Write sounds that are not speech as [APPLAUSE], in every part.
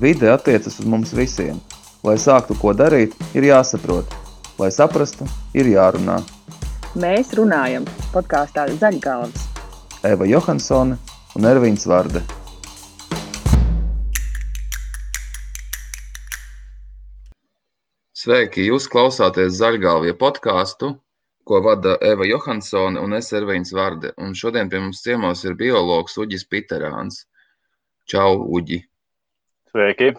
Vide attiecas uz mums visiem. Lai sāktu ko darīt, ir jāsaprot. Lai saprastu, ir jārunā. Mēs runājam podkāstā Zaļgalvas. Eva Johansone un Ervīns Vārde. Sveiki! Jūs klausāties Zaļgalvie podkāstu, ko vada Eva Johansone un es Ervīns Vārde. Un šodien pie mums ciemos ir biologs Uģis Piterāns. Čau, Uģi! Sveiki!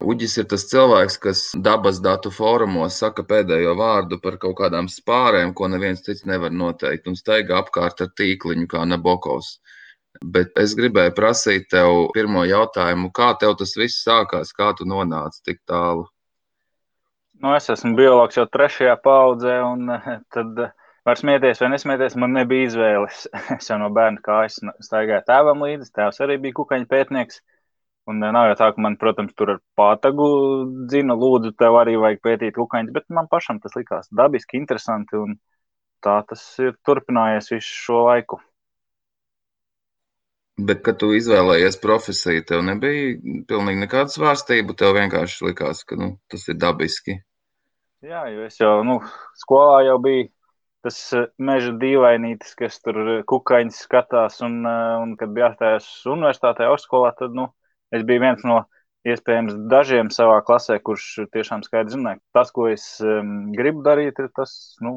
Uģis ir tas cilvēks, kas dabas datu fórumos saka pēdējo vārdu par kaut kādām spārēm, ko neviens cits nevar noteikt, un staigā apkārt ar tīkliņu kā Nabokovs. Bet es gribēju prasīt tev pirmo jautājumu, kā tev tas viss sākās, kā tu nonāci tik tālu? Nu, es esmu biologs jau trešajā paudzē, un tad var smieties vai nesmieties, man nebija izvēles. [LAUGHS] Es jau no bērna kājas staigāju tēvam līdzi, tēvs arī bija kukaņu pētnieks. Un nav jau tā, ka man, protams, tur ar pātagu dzina, lūdzu, tev arī vajag pētīt kukaiņus, bet man pašam tas likās dabiski, interesanti, un tā tas ir turpinājies visu šo laiku. Bet, kad tu izvēlējies profesiju, tev nebija pilnīgi nekāda svārstība. Tev vienkārši likās, ka nu, tas ir dabiski. Jā, jo es jau nu, skolā jau biju tas meža dīvainītis, kas tur kukaiņus skatās. Un, un kad bija jāstājas universitātē, augstskolā, tad nu, es biju viens no iespējams dažiem savā klasē, kurš tiešām skaidri zināja, ka tas, ko es um, gribu darīt, tas nu,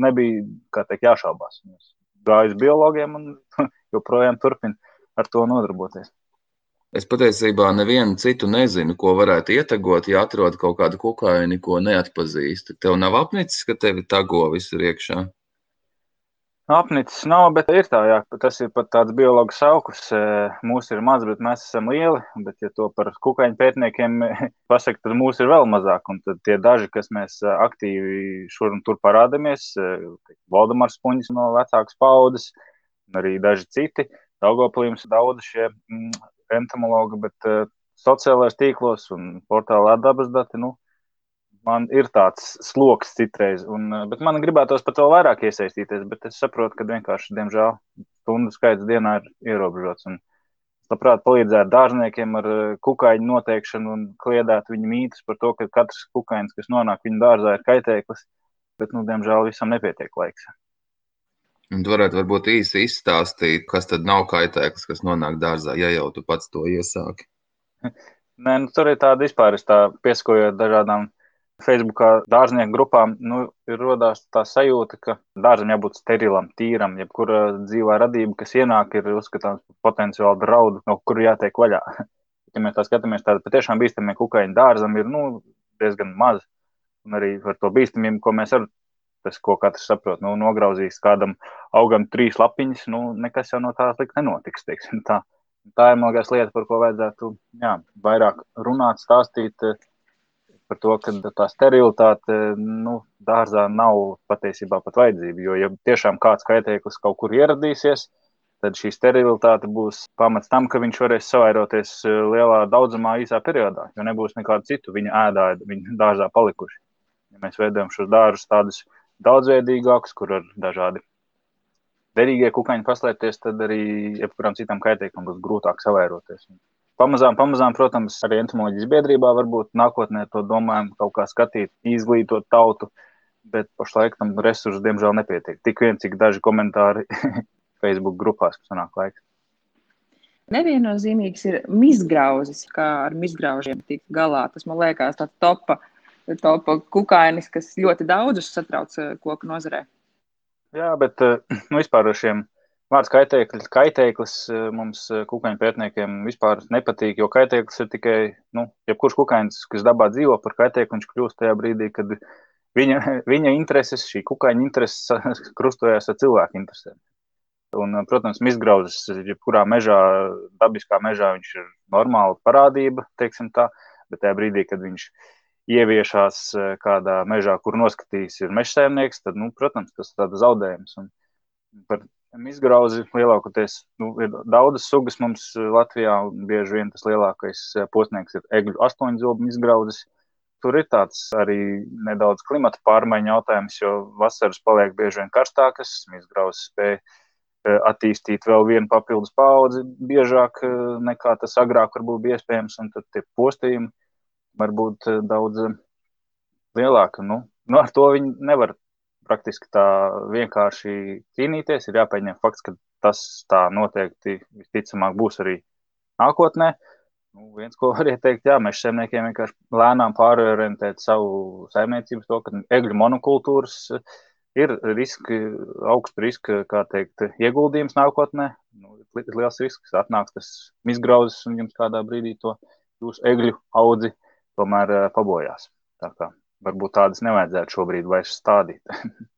nebija teikt, jāšaubās. Es gāju uz biologiem un [LAUGHS] joprojām turpinu ar to nodarboties. Es patiesībā nevienu citu nezinu, ko varētu ietegot, ja atrod kaut kādu kukaini, ko neatpazīsti. Tev nav apnicis, ka tevi tago visur iekšā. Apnicis nav, bet ir tā, jā, tas ir pat tāds biologs augurs. Mūsu ir maz, bet mēs esam lieli. Bet, ja to par kukaiņu pētniekiem [LAUGHS] pasaka, tad mūsu ir vēl mazāk. Un tad tie daži, kas mēs aktīvi šur un tur parādāmies, Valdemars Puņis no vecākas paudzes, arī daži citi. Daugopilījums daudz šie mm, entomologi, bet sociālajos tīklos un portālā dabas dati, nu, man ir tāds sloks citreiz, un, eh, bet man gribētos pat vēl vairāk iesaistīties, bet es saprotu, ka vienkārši, diemžēl, stundu skaits dienā ir ierobežots. Un, labprāt, palīdzētu dārzniekiem ar eh, kukaiņu noteikšanu un kliedētu viņu mītus par to, ka katrs kukainis, kas nonāk viņu dārzā, ir kaitēklis, bet, nu, diemžēl, visam nepietiek laiks. Un tu varētu varbūt īsi izstāstīt, kas tad nav kaitēklis, kas nonāk dārzā, ja jau tu pats to iesāki. [LAUGHS] Nē, nu, tur ir tāda vispār, tā pieskojot dažādām Facebookā dārznieku grupām nu, ir rodās tā sajūta, ka dārzam jābūt sterilam, tīram. Jebkura dzīvā radība, kas ienāk, ir uzskatāms par potenciālu draudu, no kura jātiek vaļā. [LAUGHS] ja mēs tā skatāmies, tad patiešām bīstamie kukaiņu dārzam ir nu, diezgan maz. Un arī par to bīstamību, ko mēs ar tas, ko katrs saprot, nu, nograuzīs kādam augam trīs lapiņas, nu, nekas jau no tā slikti nenotiks. Tā, tā ir malgās lieta, par ko vajadzētu jā, vairāk runāt, stāstīt par to, ka tā sterilitāte nu, dārzā nav patiesībā pat vajadzība. Jo, ja tiešām kāds kaitēklis kaut kur ieradīsies, tad šī sterilitāte būs pamats tam, ka viņš varēs savairoties eh, lielā daudzumā īsā periodā, jo nebūs nekādu citu viņa ēdāju, viņa dārzā palikuši. Ja mēs veidojam šos dārzus tādus daudzveidīgākus, kur ir dažādi derīgie kukaiņi paslēpties, tad arī jebkuram citam kaitēklim būs grūtāk savairoties. Pamazām, pamazām, protams, arī entomoloģijas biedrībā varbūt nākotnē to domājam kaut kā skatīt, izglītot tautu, bet pašlaik tam resursu diemžēl nepietiek. Tik vien, cik daži komentāri [LAUGHS] Facebook grupās, sanāk laiks. Neviennozīmīgs ir mizgrauzis, kā ar mizgraužiem tikt galā. Tas man liekas tāds topa, topa kukainis, kas ļoti daudzus satrauc eh, koku nozarē. Jā, bet eh, [CLEARS THROAT] nu, vispār ar šiem Vārds kaitēklis, kaitēklis eh, mums eh, kukaiņu pētniekiem vispār nepatīk, jo kaitēklis ir tikai, nu, jebkurš kukainis, kas dabā dzīvo par kaitēkli, viņš kļūst tajā brīdī, kad viņa, [LAUGHS] viņa intereses, šī kukaiņa intereses [LAUGHS] krustojas ar cilvēku interesēm. Un, protams, izgrauzis, jebkurā mežā, dabiskā mežā, viņš ir normāla parādība, teiksim tā, bet tajā brīdī, kad viņš ieviešās eh, kādā mežā, kur noskatīs ir mežsēmnieks, tad, nu, protams, tas ir tāds zaudējums. Un par Izgrauzi lielākoties nu, ir daudzas sugas mums eh, Latvijā, bieži vien tas lielākais eh, posms ir egļu astoņzobu izgrauzis. Tur ir tāds arī nedaudz klimata pārmaiņu jautājums, jo vasaras paliek bieži vien karstākas, izgrauzes spēja attīstīt vēl vienu papildus paudzi biežāk nekā tas agrāk varbūt bija iespējams, un tad tie postījumi var būt daudz lielāki. Nu, nu, ar to viņi nevar praktiski tā vienkārši cīnīties. Ir jāpieņem fakts, ka tas tā noteikti visticamāk būs arī nākotnē. Nu, viens, ko [LAUGHS] var ieteikt, jā, mēs zemniekiem vienkārši lēnām pārorientēt savu saimniecību, to, ka egļu monokultūras ir riski, augsts riska, kā teikt, ieguldījums nākotnē. Nu, ir liels risks, atnāks tas izgrauzis un jums kādā brīdī to jūsu egļu audzi tomēr uh, pabojās. Tā kā varbūt tādas nevajadzētu šobrīd vairs stādīt. [LAUGHS]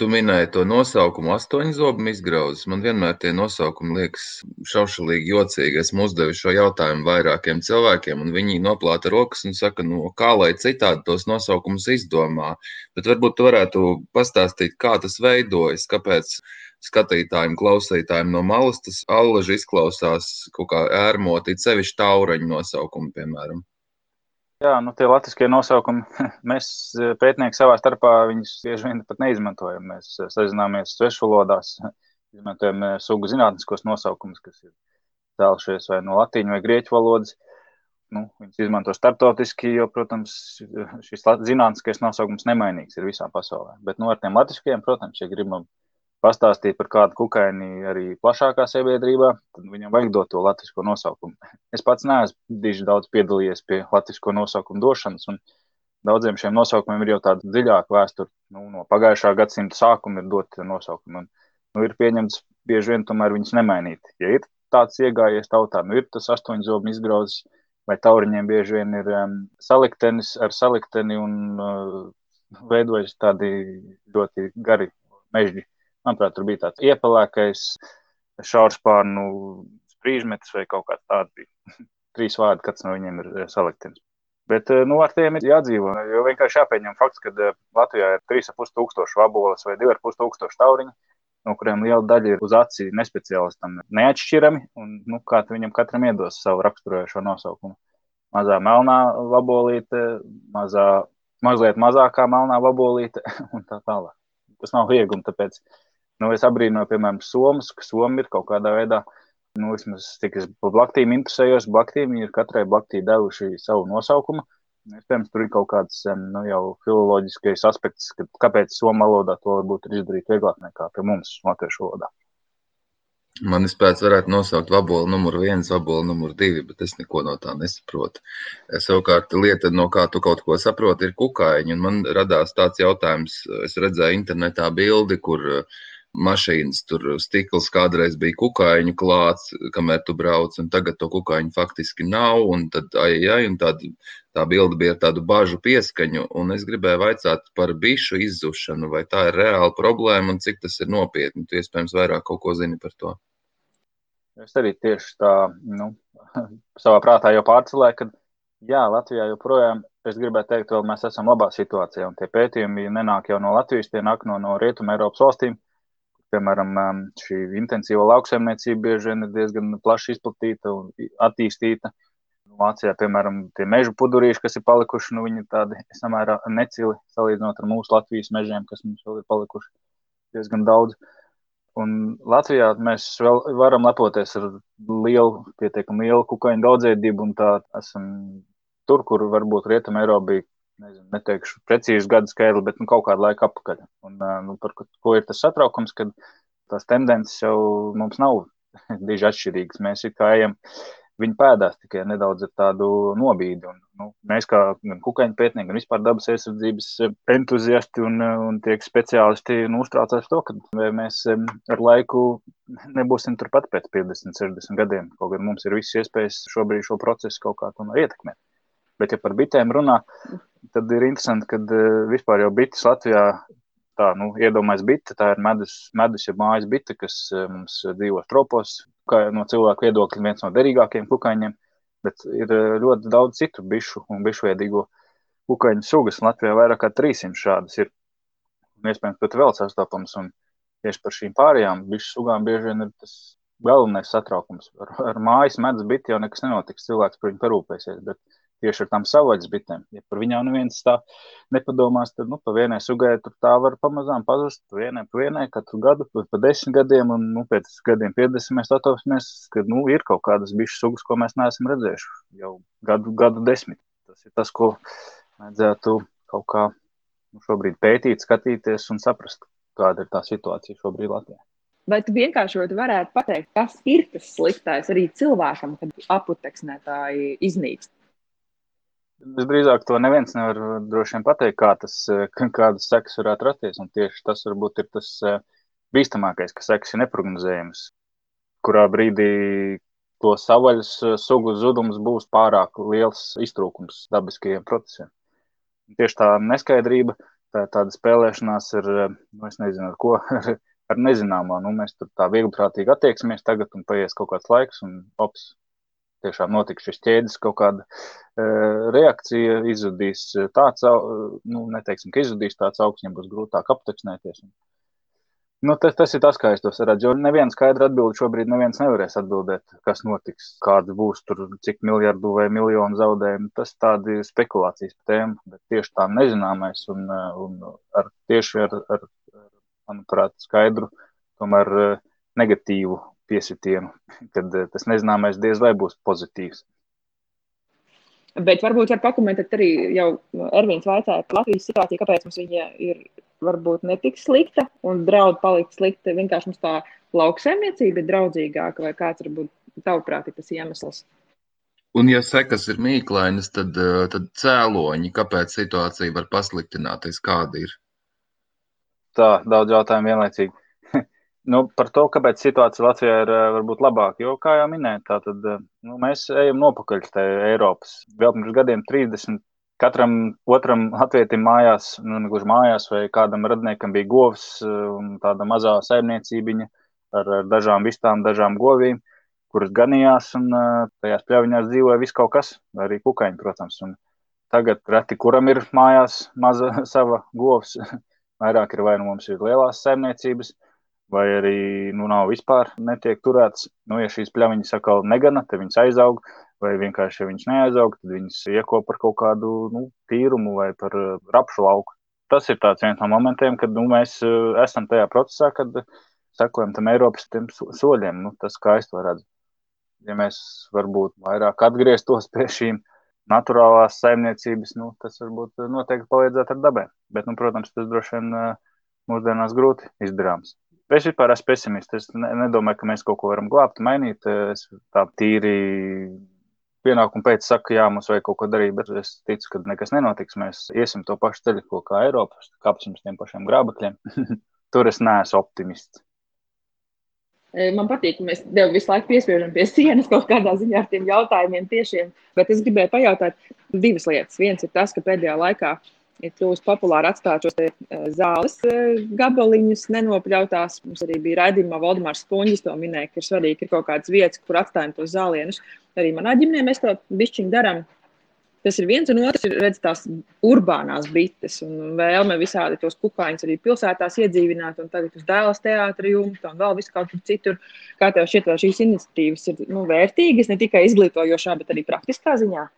Tu minēji to nosaukumu, astoņu zobu izgrauzis. Man vienmēr tie nosaukumi liekas šaušalīgi jocīgi. Esmu uzdevis šo jautājumu vairākiem cilvēkiem, un viņi noplāta rokas un saka, no nu, kā lai citādi tos nosaukumus izdomā. Bet varbūt tu varētu pastāstīt, kā tas veidojas, kāpēc skatītājiem, klausītājiem no malas tas allaži izklausās kaut kā ērmoti, sevišķi taureņu nosaukumi, piemēram. Jā, nu tie latviešu nosaukumi, [LAUGHS] mēs e, pētnieki savā starpā viņus bieži vien pat neizmantojam. Mēs e, sazināmies svešvalodās, [LAUGHS] izmantojam e, sugu zinātniskos nosaukumus, kas ir cēlušies vai no latīņu vai grieķu valodas. Nu, viņus izmanto starptautiski, jo, protams, šis zinātniskais nosaukums nemainīgs ir visā pasaulē. Bet nu, ar tiem latviešiem, protams, ja gribam pastāstīt par kādu kukaini arī plašākā sabiedrībā, tad viņam vajag dot to latviešu nosaukumu. Es pats neesmu diži daudz piedalījies pie latviešu nosaukumu došanas, un daudziem šiem nosaukumiem ir jau tāda dziļāka vēsture. Nu, no pagājušā gadsimta sākuma ir dot nosaukumi, un nu, ir pieņemts bieži vien tomēr viņus nemainīt. Ja ir tāds iegājies tautā, nu ir tas astoņu zobu izgrauzis, vai tauriņiem bieži vien ir um, saliktenis ar salikteni un uh, veidojas tādi ļoti gari mežģi. Manuprāt, tur bija tāds iepelēkais šaurspārnu sprīžmetis vai kaut kāds tāds bija. [LAUGHS] Trīs vārdi, kāds no viņiem ir eh, saliktins. Bet eh, nu, ar tiem ir jādzīvo. Jo vienkārši jāpieņem fakts, ka eh, Latvijā ir 3,5 tūkstoši vaboles vai 2,5 tūkstoši tauriņu, no kuriem liela daļa ir uz acī nespeciālistam neatšķirami. Un, nu, kā viņam katram iedos savu raksturojošo nosaukumu? Mazā melnā vabolīte, mazā, mazliet mazākā melnā vabolīte [LAUGHS] un tā tālāk. Tas nav viegli, tāpēc Nu, es abrīnoju, piemēram, Somas, ka Somija ir kaut kādā veidā, nu, vismaz cik es par blaktīm interesējos, blaktīm ir katrai blaktī devuši savu nosaukumu. Iespējams, tur ir kaut kāds nu, jau filoloģiskais aspekts, ka, kāpēc somu valodā to varbūt ir izdarīt vieglāk nekā pie mums, latviešu valodā. Manis pēc varētu nosaukt vabolu numuru viens, vabolu numuru divi, bet es neko no tā nesaprotu. Savukārt, lieta, no kā tu kaut ko saproti, ir kukaiņi. Un man radās tāds jautājums, es redzēju internetā bildi, kur uh, mašīnas, tur stikls kādreiz bija kukaiņu klāts, kamēr tu brauc, un tagad to kukaiņu faktiski nav. Un tad, ai, ai, un tād, tā bilde bija ar tādu bažu pieskaņu, un es gribēju vaicāt par bišu izzušanu, vai tā ir reāla problēma un cik tas ir nopietni. Tu iespējams vairāk kaut ko zini par to. Es arī tieši tā, nu, [LAUGHS] savā prātā jau pārcelēju, ka jā, Latvijā joprojām, es gribētu teikt, vēl mēs esam labā situācijā, un tie pētījumi nenāk jau no Latvijas, tie nāk no, no Rietuma Eiropas valstīm piemēram, šī intensīva lauksaimniecība bieži vien ir diezgan plaši izplatīta un attīstīta. Vācijā, piemēram, tie meža pudurīši, kas ir palikuši, nu, viņi tādi samērā necili salīdzinot ar mūsu Latvijas mežiem, kas mums vēl ir palikuši diezgan daudz. Un Latvijā mēs vēl varam lepoties ar lielu, pietiekami lielu kukaiņu daudzveidību, un tā esam tur, kur varbūt Rietumē Eiropa bija nezinu, neteikšu precīzi gadu skaidru, bet nu, kaut kādu laiku atpakaļ. Un, nu, par ko ir tas satraukums, kad tās tendences jau mums nav [LAUGHS] diži atšķirīgas. Mēs kā ejam viņa pēdās tikai nedaudz ar tādu nobīdi. Un, nu, mēs kā gan kukaiņu pētnieki, gan vispār dabas aizsardzības entuziasti un, un tiek speciālisti nu, uztraucās to, ka mēs ar laiku nebūsim turpat pēc 50, 60 gadiem. Kaut gan mums ir visas iespējas šobrīd šo procesu kaut kā ietekmēt. Bet, ja par bitēm runā, tad ir interesanti, ka uh, vispār jau bites Latvijā, tā, nu, iedomājas bite, tā ir medus, medus ja mājas bite, kas uh, mums dzīvo tropos, kā no cilvēku viedokļa viens no derīgākajiem kukaiņiem, bet ir uh, ļoti daudz citu bišu un bišveidīgo kukaiņu sugas. Latvijā vairāk kā 300 šādas ir. Un iespējams, pat vēl sastopams. Un tieši par šīm pārējām bišu sugām bieži vien ir tas galvenais satraukums. Ar, ar mājas medus biti jau nekas nenotiks, cilvēks par viņu parūpēsies. Bet tieši ar tām savvaļas bitēm. Ja par viņām neviens tā nepadomās, tad nu, pa vienai sugai tur tā var pamazām pazust. Pa vienai, pa vienai, katru gadu, pa desmit gadiem, un nu, pēc gadiem 50 mēs atopsimies, ka nu, ir kaut kādas bišķi sugas, ko mēs neesam redzējuši jau gadu, gadu desmit. Tas ir tas, ko vajadzētu kaut kā nu, šobrīd pētīt, skatīties un saprast, kāda ir tā situācija šobrīd Latvijā. Vai tu vienkārši varētu pateikt, kas ir tas sliktais arī cilvēkam, kad aputeksnētāji iznīkst? Visdrīzāk to neviens nevar droši vien pateikt, kā tas, kādas sekas varētu rasties. Un tieši tas varbūt ir tas eh, bīstamākais, ka sekas ir neparedzējams. Kurā brīdī to savaļas eh, sugu zudums būs pārāk liels iztrūkums dabiskajiem procesiem. Tieši tā neskaidrība, tā, tāda spēlēšanās ar, eh, nu, nezinu, ar ko, [LAUGHS] ar nezināmo. Nu, mēs tur tā viegliprātīgi attieksimies tagad, un paies kaut kāds laiks, un ops, tiešām notiks šis ķēdes kaut kāda uh, reakcija, izzudīs tāds, nu, neteiksim, ka izzudīs tāds augsts, viņam būs grūtāk apteksnēties. Un, Nu, tas, tas ir tas, kā es to redzu. Jo neviena skaidra atbilde šobrīd neviens nevarēs atbildēt, kas notiks, kāda būs tur, cik miljardu vai miljonu zaudējumu. Tas tādi spekulācijas tēma, bet tieši tā nezināmais un, un ar, tieši ar, ar manuprāt, skaidru, tomēr negatīvu piesitienu, kad eh, tas nezināmais diez vai būs pozitīvs. Bet varbūt var pakomentēt arī jau Ervīns vaicāja par Latvijas situāciju, kāpēc mums viņa ir varbūt netik slikta un draud palikt slikta. Vienkārši mums tā lauksaimniecība ir draudzīgāka vai kāds varbūt tavuprāt ir tas iemesls. Un, ja sekas ir mīklainas, tad, eh, tad cēloņi, kāpēc situācija var pasliktināties, kāda ir? Tā, daudz jautājumu vienlaicīgi. Nu, par to, kāpēc situācija Latvijā ir eh, varbūt labāka. Jo, kā jau minēju, tātad, eh, nu, mēs ejam nopakaļ tajā Eiropas. Vēl pirms gadiem 30 katram otram latvietim mājās, nu, gluži mājās, vai kādam radniekam bija govs eh, un tāda mazā saimniecībiņa ar, ar dažām vistām, dažām govīm, kuras ganījās, un tajās pļaviņās dzīvoja viss kaut kas, arī kukaiņi, protams. Un tagad reti kuram ir mājās maza [LAUGHS] sava govs, [LAUGHS] Vairāk ir vai nu mums ir lielās saimniecības, vai arī nu, nav vispār netiek turēts. Nu, ja šīs pļaviņas atkal negana, tad viņas aizaug, vai vienkārši, ja viņas neaizaug, tad viņas ieko par kaut kādu nu, tīrumu vai par uh, rapšu lauku. Tas ir viens no momentiem, kad nu, mēs uh, esam tajā procesā, kad sekojam tam Eiropas soļiem. Nu, tas, kā es to redzu. Ja mēs varbūt vairāk atgrieztos pie šīm naturālās saimniecības, nu, tas varbūt noteikti palīdzētu ar dabai. Bet, nu, protams, tas droši vien mūsdienās grūti izdarāms. Es vispār esmu pesimists. Es nedomāju, ka mēs kaut ko varam glābt, mainīt. Es tā tīri pienākumu pēc saku, jā, mums vajag kaut ko darīt, bet es ticu, ka nekas nenotiks. Mēs iesim to pašu ceļu, ko kā Eiropas, kāpsim uz tiem pašiem grābekļiem. [LAUGHS] Tur es neesmu optimists. Man patīk, ka mēs tev visu laiku piespiežam pie sienas kaut kādā ziņā ar tiem jautājumiem tiešiem. Bet es gribēju pajautāt divas lietas. Viens ir tas, ka pēdējā laikā ir kļuvusi populāri atstāt šos zāles gabaliņus, nenopļautās. Mums arī bija raidījumā Valdemārs Spunģis to minēja, ka ir svarīgi, ka ir kaut kādas vietas, kur atstājam tos zālienus. Arī manā ģimenē mēs to bišķiņu darām. Tas ir viens, un otrs ir redz, tās urbānās bites un vēlme visādi tos kukaiņus arī pilsētās iedzīvināt, un tagad uz dēlas teātra jumta un vēl visu kaut kur citur. Kā tev šķiet, vai šīs iniciatīvas ir nu, vērtīgas, ne tikai izglītojošā, bet arī praktiskā ziņā?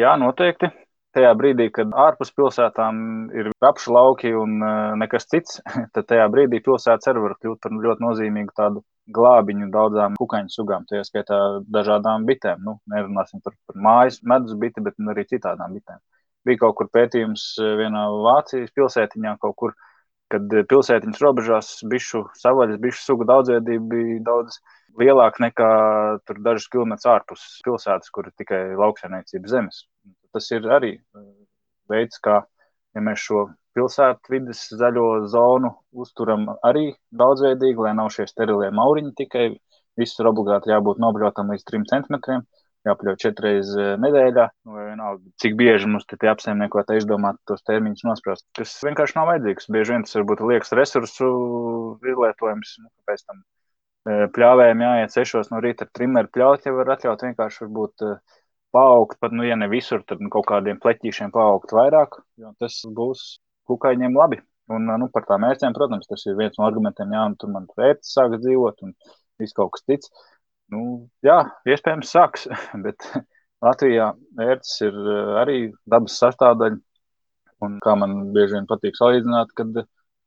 Jā, noteikti tajā brīdī, kad ārpus pilsētām ir apšu lauki un uh, nekas cits, [LAUGHS] tad tajā brīdī pilsētas arī var kļūt par ļoti nozīmīgu tādu glābiņu daudzām kukaiņu sugām, tajā skaitā dažādām bitēm. Nu, nerunāsim par, par mājas medus biti, bet arī citādām bitēm. Bija kaut kur pētījums uh, vienā Vācijas pilsētiņā, kaut kur, kad pilsētiņas robežās bišu savaļas, bišu sugu daudzveidība bija daudz lielāka nekā tur dažus kilometrus ārpus pilsētas, kur ir tikai lauksaimniecības zemes tas ir arī uh, veids, kā ja mēs šo pilsētu vidas zaļo zonu uzturam arī daudzveidīgi, lai nav šie sterilie mauriņi tikai. Visur obligāti jābūt nobļotam līdz 3 centimetriem, jāpļauj četras uh, nedēļā. Nu, vienalga, cik bieži mums te apsaimniekot, izdomāt tos termiņus nospraust, kas vienkārši nav vajadzīgs. Bieži vien tas varbūt liekas resursu izlietojums, nu, pēc tam uh, pļāvējiem jāiet sešos no rīta ar trimeru pļaut, ja var atļaut vienkārši varbūt uh, paaugt, pat, nu, ja ne visur, tad nu, kaut kādiem pleķīšiem paaugt vairāk, jo tas būs kukaiņiem labi. Un, nu, par tām mērķiem, protams, tas ir viens no argumentiem, jā, un tur man vērts sāks dzīvot, un viss kaut kas cits. Nu, jā, iespējams, sāks, [LAUGHS] bet Latvijā ērts ir arī dabas sastāvdaļa. Un kā man bieži vien patīk salīdzināt, kad,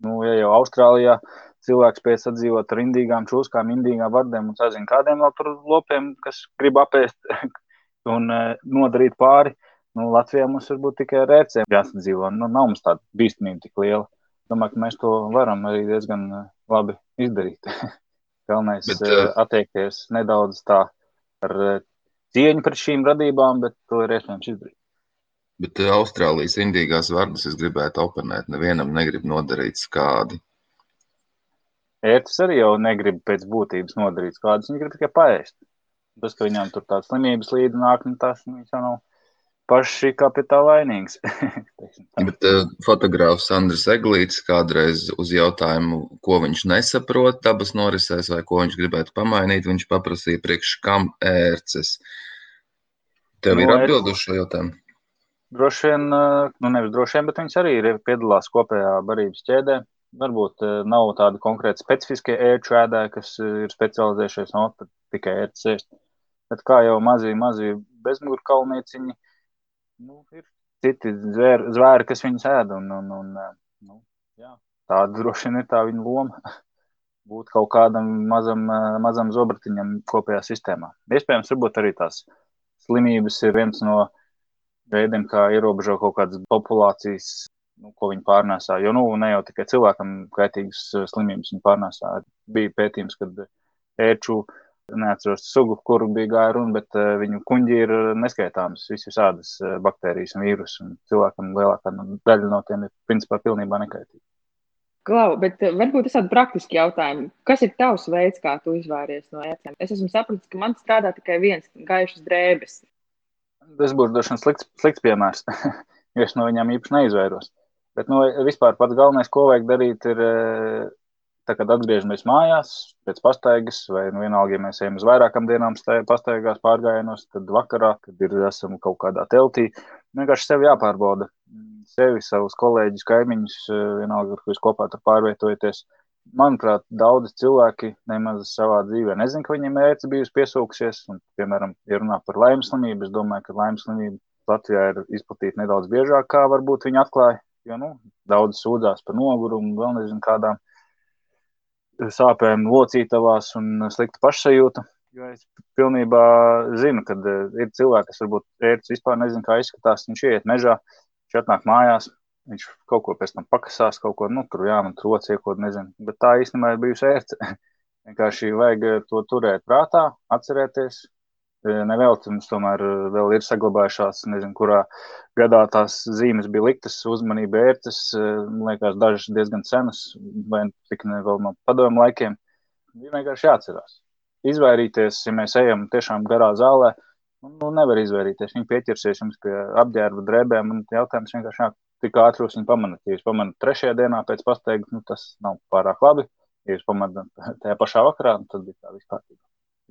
nu, ja jau Austrālijā cilvēks pēc sadzīvot ar indīgām čūskām, indīgām vardēm un sazina kādiem vēl tur lopiem, kas grib apēst [LAUGHS] un nodarīt pāri, nu, Latvijā mums varbūt tikai ar ērcēm jāsadzīvo. Nu, nav mums tāda bīstamība tik liela. Domāju, ka mēs to varam arī diezgan labi izdarīt. [LAUGHS] Galvenais ir uh, attiekties nedaudz tā ar cieņu pret šīm radībām, bet to ir iespējams izdarīt. Bet Austrālijas indīgās vārdas es gribētu oponēt. Nevienam negrib nodarīt skādi. Ērtis arī jau negrib pēc būtības nodarīt skādus. Viņi grib tikai paēst. Tas, ka viņām tur tādas slimības līdzi nāk, nu tas nu, jau nav paši kā pie [LAUGHS] tā vainīgs. Bet uh, fotogrāfs Andris Eglīts kādreiz uz jautājumu, ko viņš nesaprot dabas norisēs vai ko viņš gribētu pamainīt, viņš paprasīja priekš kam ērces. Tev no, ir atbilduši šo jautājumu? Droši vien, nu nevis droši vien, bet viņas arī ir piedalās kopējā barības ķēdē. Varbūt nav tāda konkrēta specifiskie ērču ēdāji, kas ir specializējušies no tikai ērts ēst. Bet kā jau mazie, mazie bezmugurkalnieciņi, nu, ir citi zvēri, zvēri, kas viņus ēd. Un, un, un, nu, jā, tāda droši vien ir tā viņa loma. [LAUGHS] Būt kaut kādam mazam, mazam zobratiņam kopējā sistēmā. Iespējams, varbūt arī tās slimības ir viens no veidiem, kā ierobežot kaut kādas populācijas, nu, ko viņi pārnēsā. Jo nu, ne jau tikai cilvēkam kaitīgas uh, slimības viņi pārnēsā. Bija pētījums, kad ērču neatceros sugu, kuru bija gāja runa, bet uh, viņu kuģi ir neskaitāmas visas šādas uh, baktērijas un vīrusu. Un cilvēkam lielākā daļa no tiem ir principā pilnībā nekaitīga. Klau, bet varbūt tas ir praktiski jautājums. Kas ir tavs veids, kā tu izvāries no ērcēm? Es esmu sapratis, ka man strādā tikai viens gaišs drēbes. Tas būs vien slikts, slikts piemērs, [LAUGHS] jo es no viņiem īpaši neizvairos. Bet nu, vispār pats galvenais, ko vajag darīt, ir, eh, tā, kad atgriežamies mājās pēc pastaigas, vai nu, vienalga, ja mēs ejam uz vairākām dienām pastaigās, pārgājienos, tad vakarā, kad ir, esam kaut kādā teltī, vienkārši sevi jāpārbauda. Sevi, savus kolēģus, kaimiņus, eh, vienalga, ar ko jūs kopā tur pārvietojaties manuprāt, daudzi cilvēki nemaz savā dzīvē nezina, ka viņiem ērts bijusi piesūkusies. Un, piemēram, ja runā par laimes slimību, es domāju, ka laimes slimība Latvijā ir izplatīta nedaudz biežāk, kā varbūt viņi atklāja. Jo nu, daudz sūdzās par nogurumu, vēl nezinu kādām sāpēm, locītavās un sliktu pašsajūtu. Jo es pilnībā zinu, ka eh, ir cilvēki, kas varbūt ērts vispār nezina, kā izskatās. Viņš iet mežā, viņš atnāk mājās, Viņš kaut ko pēc tam pakasās, kaut ko nu, tur jāmet roci, ko nezinu. Bet tā īstenībā ir bijusi ērts. [LAUGHS] Vienkārši vajag to turēt prātā, atcerēties. Eh, Nevelti mums tomēr eh, vēl ir saglabājušās, nezinu, kurā gadā tās zīmes bija liktas, uzmanība ērtas, man liekas, dažas diezgan senas, vai tik ne vēl no padomu laikiem. Ir vienkārši jāatcerās. Izvairīties, ja mēs ejam tiešām garā zālē, nu, nevar izvairīties. Viņi pieķersies jums pie apģērba drēbēm, un jautājums vienkārši jā, tik ātri jūs viņu pamanāt. Ja jūs pamanāt trešajā dienā pēc pastaigas, nu, tas nav pārāk labi. Ja jūs pamanāt tajā pašā vakarā, nu, tad bija tā vispārīga.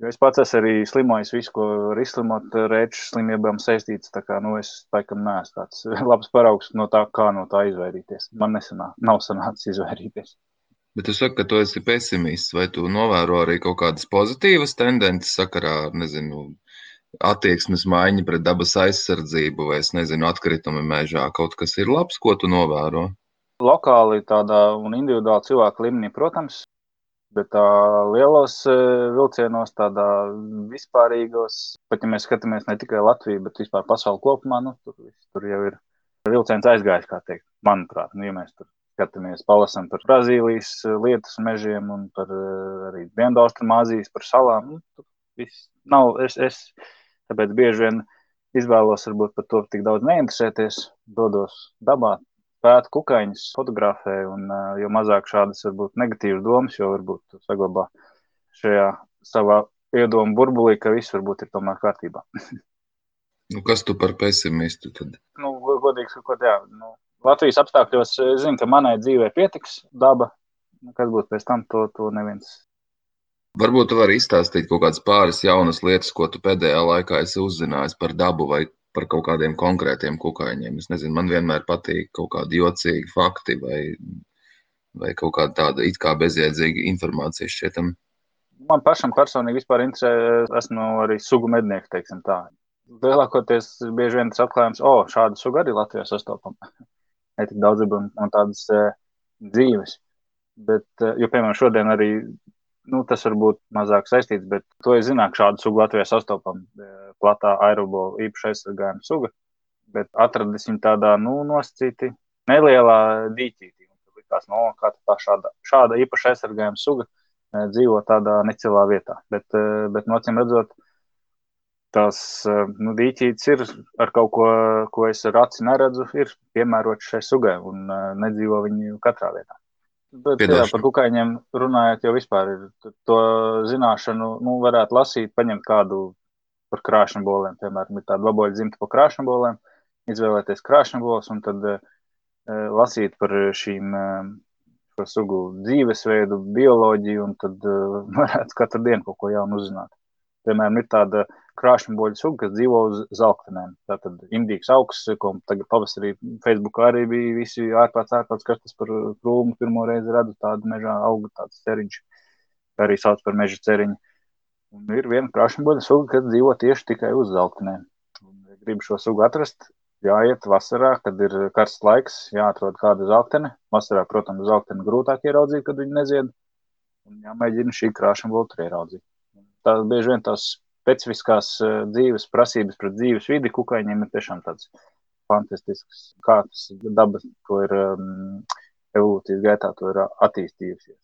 Jo es pats esmu arī slimojis visu, ko var izslimot rēču slimībām saistīts. Tā kā nu, es laikam neesmu tāds [LAUGHS] labs paraugs no tā, kā no tā izvairīties. Man nesanā, nav sanācis izvairīties. Bet tu saki, ka tu esi pesimists, vai tu novēro arī kaut kādas pozitīvas tendences sakarā ar, nezinu, attieksmes maiņa pret dabas aizsardzību, vai es nezinu, atkritumi mežā, kaut kas ir labs, ko tu novēro? Lokāli tādā un individuāli cilvēku līmenī, protams, bet tā lielos vilcienos, tādā vispārīgos, pat ja mēs skatāmies ne tikai Latviju, bet vispār pasauli kopumā, nu, tur, tur jau ir vilciens aizgājis, kā teikt, manuprāt, nu, ja mēs tur skatāmies, palasam par Brazīlijas lietus mežiem un par arī Dienvidaustrumāzijas, par salām, nu, tur viss nav, es, es Tāpēc bieži vien izvēlos varbūt par to tik daudz neinteresēties, dodos dabā, pētu kukaiņus, fotografēju, un jo mazāk šādas varbūt negatīvas domas, jo varbūt saglabā šajā savā iedomu burbulī, ka viss varbūt ir tomēr kārtībā. [LAUGHS] nu, kas tu par pesimistu tad? Nu, godīgi sakot, jā. Nu, Latvijas apstākļos zinu, ka manai dzīvē pietiks daba. Nu, kas būtu pēc tam, to, to neviens Varbūt tu vari izstāstīt kaut kādas pāris jaunas lietas, ko tu pēdējā laikā esi uzzinājis par dabu vai par kaut kādiem konkrētiem kukaiņiem. Es nezinu, man vienmēr patīk kaut kādi jocīgi fakti vai, vai kaut kāda tāda it kā bezjēdzīga informācija šķietam. Man pašam personīgi vispār interesē, esmu arī sugu mednieks, teiksim tā. lielākoties bieži vien tas atklājums, o, oh, šādu sugu arī Latvijā sastopam. [LAUGHS] ne tik daudz un, un tādas uh, dzīves. Bet, uh, jo, piemēram, šodien arī nu, tas var būt mazāk saistīts, bet to es zinu, ka šādu sugu Latvijā sastopam. Platā aerobola īpaši aizsargājuma suga, bet atradīsim tādā nu, nosacīti nelielā dīķītī. Likās, no, kā tā šāda, šāda īpaši aizsargājuma suga dzīvo tādā necilā vietā. Bet, bet nocīm redzot, tās nu, dīķītes ir ar kaut ko, ko es ar aci neredzu, ir piemērots šai sugai un nedzīvo viņu katrā vietā. Bet jā, par kukaiņiem runājot, jau vispār ir to zināšanu, nu, varētu lasīt, paņemt kādu par krāšņbolēm, piemēram, ir tāda vaboļu dzimta par krāšņbolēm, izvēlēties krāšņbolas un tad uh, lasīt par šīm uh, šo sugu dzīvesveidu, bioloģiju, un tad uh, [LAUGHS] varētu katru dienu kaut ko jaunu uzzināt. Piemēram, ir tāda krāšņboļu suga, kas dzīvo uz zelktenēm. Tātad indīgs augsts, ko tagad pavasarī Facebookā arī bija visi ārpēc ārpēc, kas tas par krūmu pirmo reizi redzu tādu mežā auga tāds ceriņš, arī sauc par meža ceriņu. Un ir viena krāšņboļu suga, kas dzīvo tieši tikai uz zelktenēm. Gribu šo sugu atrast, jāiet vasarā, kad ir karsts laiks, jāatrod kāda zelktene. Vasarā, protams, zelkteni grūtāk ieraudzīt, kad viņi nezied. Un jāmēģina šī krāšņboļu tur ieraudzīt tā bieži vien tās specifiskās eh, dzīves prasības pret dzīves vidi kukaiņiem ir tiešām tāds fantastisks, kā tas daba to ir um, evolūcijas gaitā to ir attīstījusies.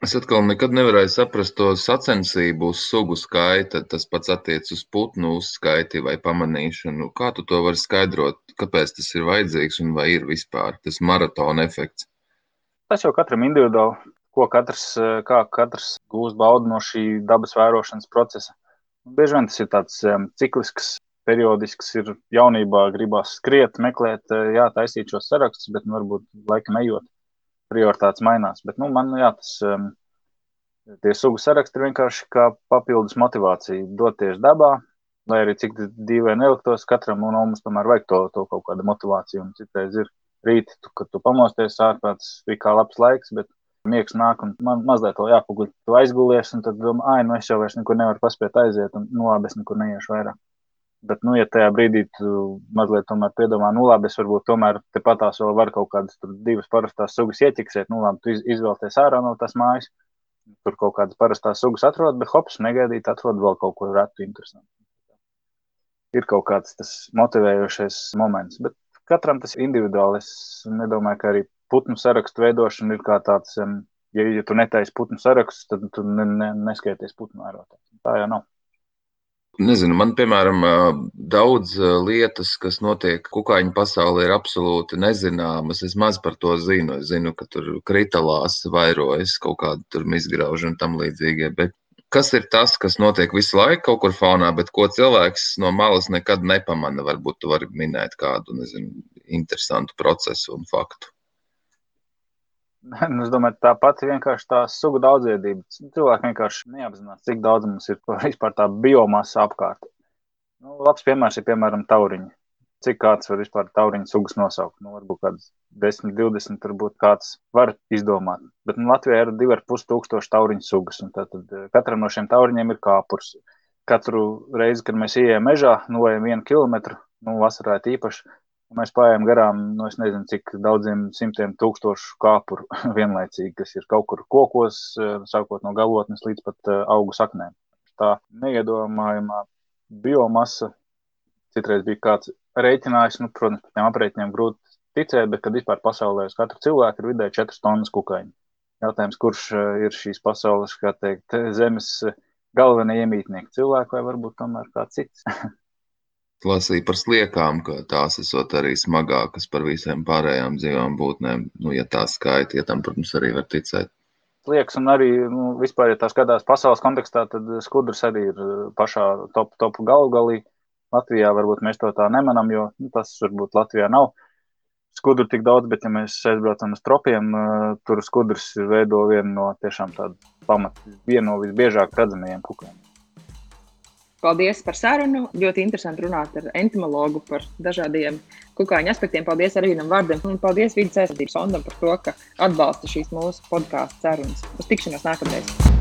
Es atkal nekad nevarēju saprast to sacensību uz sugu skaita. Tas pats attiecas uz putnu uzskaiti vai pamanīšanu. Kā tu to vari skaidrot? Kāpēc tas ir vajadzīgs un vai ir vispār tas maratona efekts? Tas jau katram individuāli ko katrs, eh, kā katrs gūst baudu no šī dabas vērošanas procesa. Bieži vien tas ir tāds ciklisks, periodisks, ir jaunībā gribās skriet, meklēt, eh, jā, taisīt šos sarakstus, bet nu, varbūt laikam ejot, prioritātes mainās. Bet, nu, man, jā, tas, tie sugu saraksti ir vienkārši kā papildus motivācija doties dabā, lai arī cik dīvaini neliktos, katram no mums tomēr vajag to, to kaut kādu motivāciju. Un citreiz ir rīti, tu, kad tu pamosties ārpēc, bija kā labs laiks, bet Miegs nāk, un man mazliet vēl jāpaguļ. Tu aizgulies, un tad domā, ah, nu es jau vairs nekur nevaru paspēt aiziet, un nu labi, es nekur neiešu vairāk. Bet, nu, ja tajā brīdī tu mazliet tomēr piedomā, nu labi, es varbūt tomēr tepatās vēl varu kaut kādas divas parastās sugas ieķiksēt, nu labi, tu izvēlēties ārā no tās mājas, tur kaut kādas parastās sugas atrod, bet hops, negaidīt, atrod vēl kaut ko retu interesantu. Ir kaut kāds tas motivējošais moments, bet katram tas individuāli. Es nedomāju, ka arī putnu sarakstu veidošana ir kā tāds, ja, ja tu netaisi putnu sarakstus, tad tu ne, ne, neskaities putnu vērotājs. Tā jau nav. Nezinu, man, piemēram, daudz lietas, kas notiek kukaiņu pasaulē, ir absolūti nezināmas. Es maz par to zinu. Es zinu, ka tur kritālās vairojas kaut kāda izgraužana un tam līdzīgie. Bet kas ir tas, kas notiek visu laiku kaut kur fonā, bet ko cilvēks no malas nekad nepamana? Varbūt tu vari minēt kādu nezinu, interesantu procesu un faktu. [LAUGHS] Es domāju, tā pati vienkārši tā sugu daudzveidība. Cilvēki vienkārši neapzinās, cik daudz mums ir [LAUGHS] vispār tā biomasa apkārt. Nu, labs piemērs ir piemēram tauriņi. Cik kāds var vispār tauriņu sugas nosaukt? Nu, varbūt kāds 10, 20, varbūt kāds var izdomāt. Bet nu, Latvijā ir 2,5 tūkstoši tauriņu sugas. Tad eh, katram no šiem tauriņiem ir kāpurs. Katru reizi, kad mēs ejam mežā, nojam vienu kilometru, nu, vasarā īpaši, Mēs pājām garām, nu, es nezinu, cik daudziem simtiem tūkstošu kāpuru [LAUGHS] vienlaicīgi, kas ir kaut kur kokos, eh, sākot no galotnes līdz pat eh, augu saknēm. Tā neiedomājamā biomasa, citreiz bija kāds rēķinājis, nu, protams, par tiem aprēķiniem grūti ticēt, bet kad vispār pasaulē uz katru cilvēku ir vidēji 4 tonnas kukaiņu. Jautājums, kurš eh, ir šīs pasaules, kā teikt, zemes galvenie iemītnieki, cilvēki vai varbūt tomēr kāds cits? [LAUGHS] lasīju par sliekām, ka tās esot arī smagākas par visiem pārējām dzīvām būtnēm. Nu, ja tā skaita, ja tam, protams, arī var ticēt. Liekas, un arī nu, vispār, ja tā skatās pasaules kontekstā, tad skudrs arī ir uh, pašā top, top galvgalī. Latvijā varbūt mēs to tā nemanām, jo nu, tas varbūt Latvijā nav skudru tik daudz, bet ja mēs aizbraucam uz tropiem, uh, tur skudrs veido vienu no tiešām tādu pamat, vienu no visbiežāk redzamajiem kukiem. Paldies par sarunu. Ļoti interesanti runāt ar entomologu par dažādiem kukaiņu aspektiem. Paldies arī viņam vārdiem. Un paldies vidas aizsardzības fondam par to, ka atbalsta šīs mūsu podkāstu sarunas. Uz tikšanos nākamreiz!